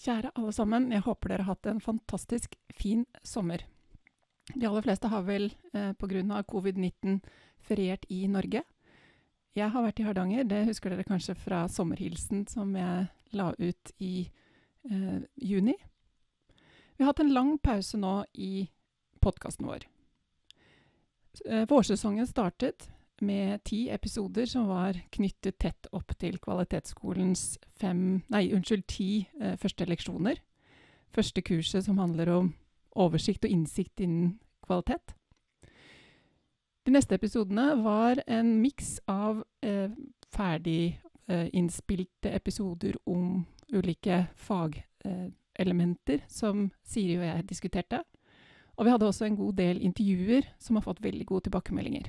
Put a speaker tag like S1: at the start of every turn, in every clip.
S1: Kjære alle sammen, jeg håper dere har hatt en fantastisk fin sommer. De aller fleste har vel eh, pga. covid-19 feriert i Norge. Jeg har vært i Hardanger, det husker dere kanskje fra sommerhilsen som jeg la ut i eh, juni. Vi har hatt en lang pause nå i podkasten vår. Eh, vårsesongen startet med ti episoder som var knyttet tett opp til kvalitetsskolens fem, nei, unnskyld, ti eh, første leksjoner. Første kurset som handler om oversikt og innsikt innen kvalitet. De neste episodene var en miks av eh, ferdig eh, episoder om ulike fagelementer som Siri og jeg diskuterte. Og vi hadde også en god del intervjuer som har fått veldig gode tilbakemeldinger.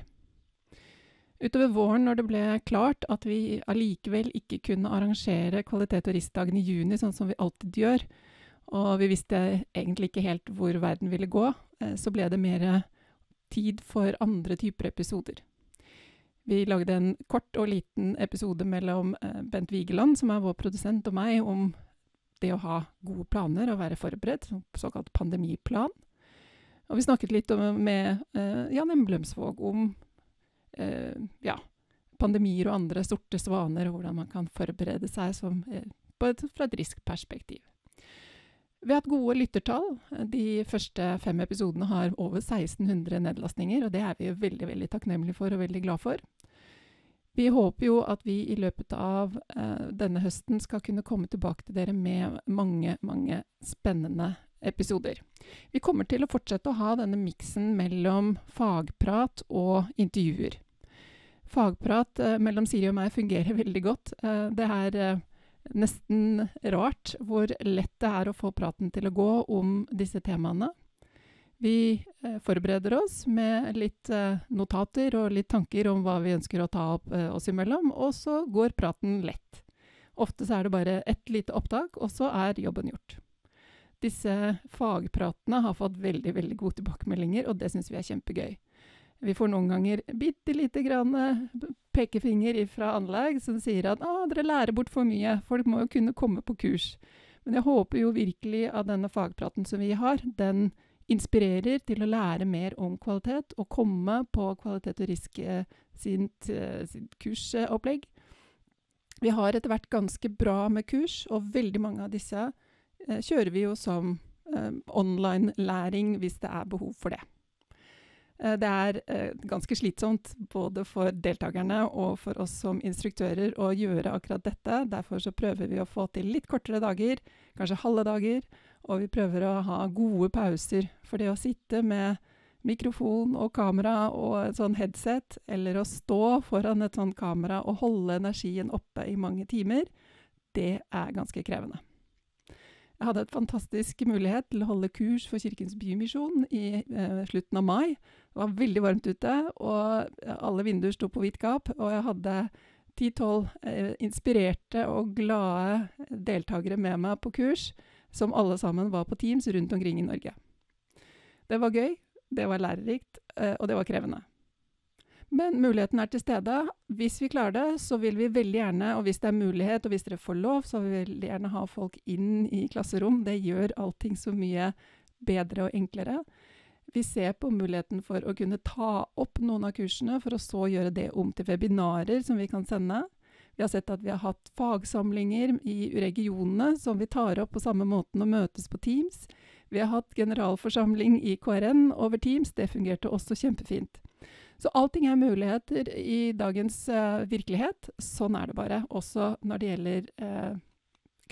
S1: Utover våren, når det ble klart at vi allikevel ikke kunne arrangere kvalitet- og Ristdagen i juni, sånn som vi alltid gjør, og vi visste egentlig ikke helt hvor verden ville gå, eh, så ble det mer tid for andre typer episoder. Vi lagde en kort og liten episode mellom eh, Bent Vigeland, som er vår produsent, og meg, om det å ha gode planer og være forberedt, såkalt pandemiplan. Og vi snakket litt med eh, Jan Emblømsvåg om eh, ja, pandemier og andre sorte svaner, og hvordan man kan forberede seg som, eh, et, fra et riskperspektiv. Vi har hatt gode lyttertall. De første fem episodene har over 1600 nedlastninger, og det er vi veldig, veldig takknemlige for og veldig glad for. Vi håper jo at vi i løpet av eh, denne høsten skal kunne komme tilbake til dere med mange, mange spennende episoder. Vi kommer til å fortsette å ha denne miksen mellom fagprat og intervjuer. Fagprat eh, mellom Siri og meg fungerer veldig godt. Eh, det er eh, nesten rart hvor lett det er å få praten til å gå om disse temaene. Vi eh, forbereder oss med litt eh, notater og litt tanker om hva vi ønsker å ta opp eh, oss imellom, og så går praten lett. Ofte så er det bare ett lite opptak, og så er jobben gjort. Disse fagpratene har fått veldig, veldig gode tilbakemeldinger, og det syns vi er kjempegøy. Vi får noen ganger bitte lite grann eh, pekefinger fra anlegg som sier at ah, dere lærer bort for mye, folk må jo kunne komme på kurs. Men jeg håper jo virkelig at denne fagpraten som vi har, den inspirerer til å lære mer om kvalitet, og komme på Kvalitet og Riske sitt, sin, eh, kursopplegg. Vi har etter hvert ganske bra med kurs, og veldig mange av disse Eh, kjører vi jo som eh, online-læring hvis det er behov for det. Eh, det er ganske slitsomt både for deltakerne og for oss som instruktører å gjøre akkurat dette. Derfor så prøver vi å få til litt kortere dager, kanskje halve dager. Og vi prøver å ha gode pauser. For det å sitte med mikrofon og kamera og et sånn headset, eller å stå foran et sånt kamera og holde energien oppe i mange timer, det er ganske krevende. Jeg hadde et fantastisk mulighet til å holde kurs for Kirkens Bymisjon i eh, slutten av mai. Det var veldig varmt ute, og alle vinduer sto på vidt gap. Og jeg hadde ti-tolv eh, inspirerte og glade deltakere med meg på kurs, som alle sammen var på Teams rundt omkring i Norge. Det var gøy, det var lærerikt, eh, og det var krevende. Men muligheten er til stede. Hvis vi klarer det, så vil vi veldig gjerne, og hvis det er mulighet, og hvis dere får lov, så vil vi veldig gjerne ha folk inn i klasserom. Det gjør allting så mye bedre og enklere. Vi ser på muligheten for å kunne ta opp noen av kursene, for å så gjøre det om til webinarer som vi kan sende. Vi har sett at vi har hatt fagsamlinger i regionene som vi tar opp på samme måten og møtes på Teams. Vi har hatt generalforsamling i KRN over Teams, det fungerte også kjempefint. Så allting er muligheter i dagens uh, virkelighet. Sånn er det bare, også når det gjelder uh,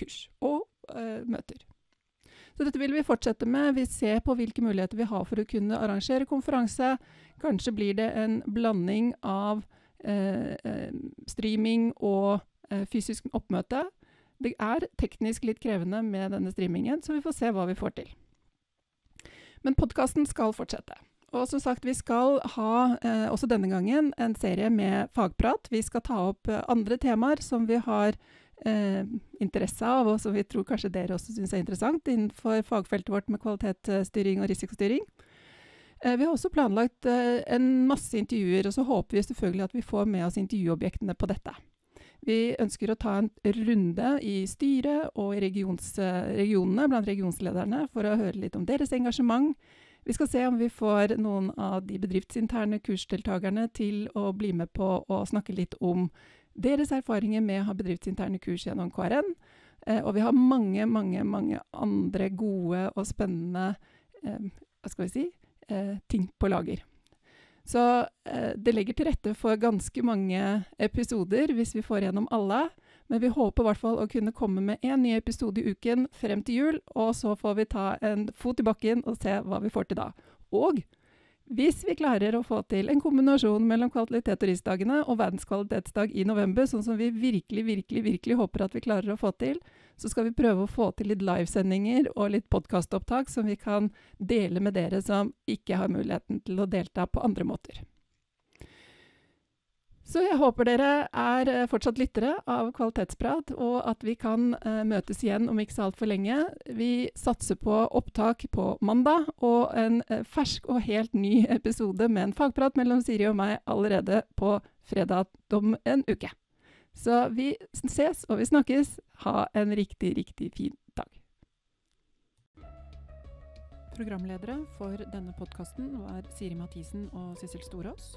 S1: kurs og uh, møter. Så dette vil vi fortsette med. Vi ser på hvilke muligheter vi har for å kunne arrangere konferanse. Kanskje blir det en blanding av streaming og fysisk oppmøte. Det er teknisk litt krevende med denne streamingen, så vi får se hva vi får til. Men podkasten skal fortsette. Og som sagt, vi skal ha, eh, også denne gangen, en serie med fagprat. Vi skal ta opp eh, andre temaer som vi har eh, interesse av, og som vi tror kanskje dere også syns er interessant innenfor fagfeltet vårt med kvalitetsstyring og risikostyring. Eh, vi har også planlagt eh, en masse intervjuer, og så håper vi selvfølgelig at vi får med oss intervjuobjektene på dette. Vi ønsker å ta en runde i styret og i regions, eh, regionene blant regionslederne for å høre litt om deres engasjement. Vi skal se om vi får noen av de bedriftsinterne kursdeltakerne til å bli med på å snakke litt om deres erfaringer med å ha bedriftsinterne kurs gjennom KRN. Eh, og vi har mange, mange, mange andre gode og spennende eh, hva skal vi si, eh, ting på lager. Så eh, det legger til rette for ganske mange episoder hvis vi får gjennom alle. Men vi håper i hvert fall å kunne komme med én ny episode i uken frem til jul. Og så får vi ta en fot i bakken og se hva vi får til da. Og hvis vi klarer å få til en kombinasjon mellom kvalitet- og RIS-dagene og verdenskvalitetsdag i november, sånn som vi virkelig, virkelig, virkelig håper at vi klarer å få til, så skal vi prøve å få til litt livesendinger og litt podkastopptak som vi kan dele med dere som ikke har muligheten til å delta på andre måter. Så jeg håper dere er eh, fortsatt lyttere av Kvalitetsprat, og at vi kan eh, møtes igjen om ikke så altfor lenge. Vi satser på opptak på mandag, og en eh, fersk og helt ny episode med en fagprat mellom Siri og meg allerede på fredag om en uke. Så vi ses og vi snakkes. Ha en riktig, riktig fin dag. Programledere for denne podkasten var Siri Mathisen og Sissel Storås.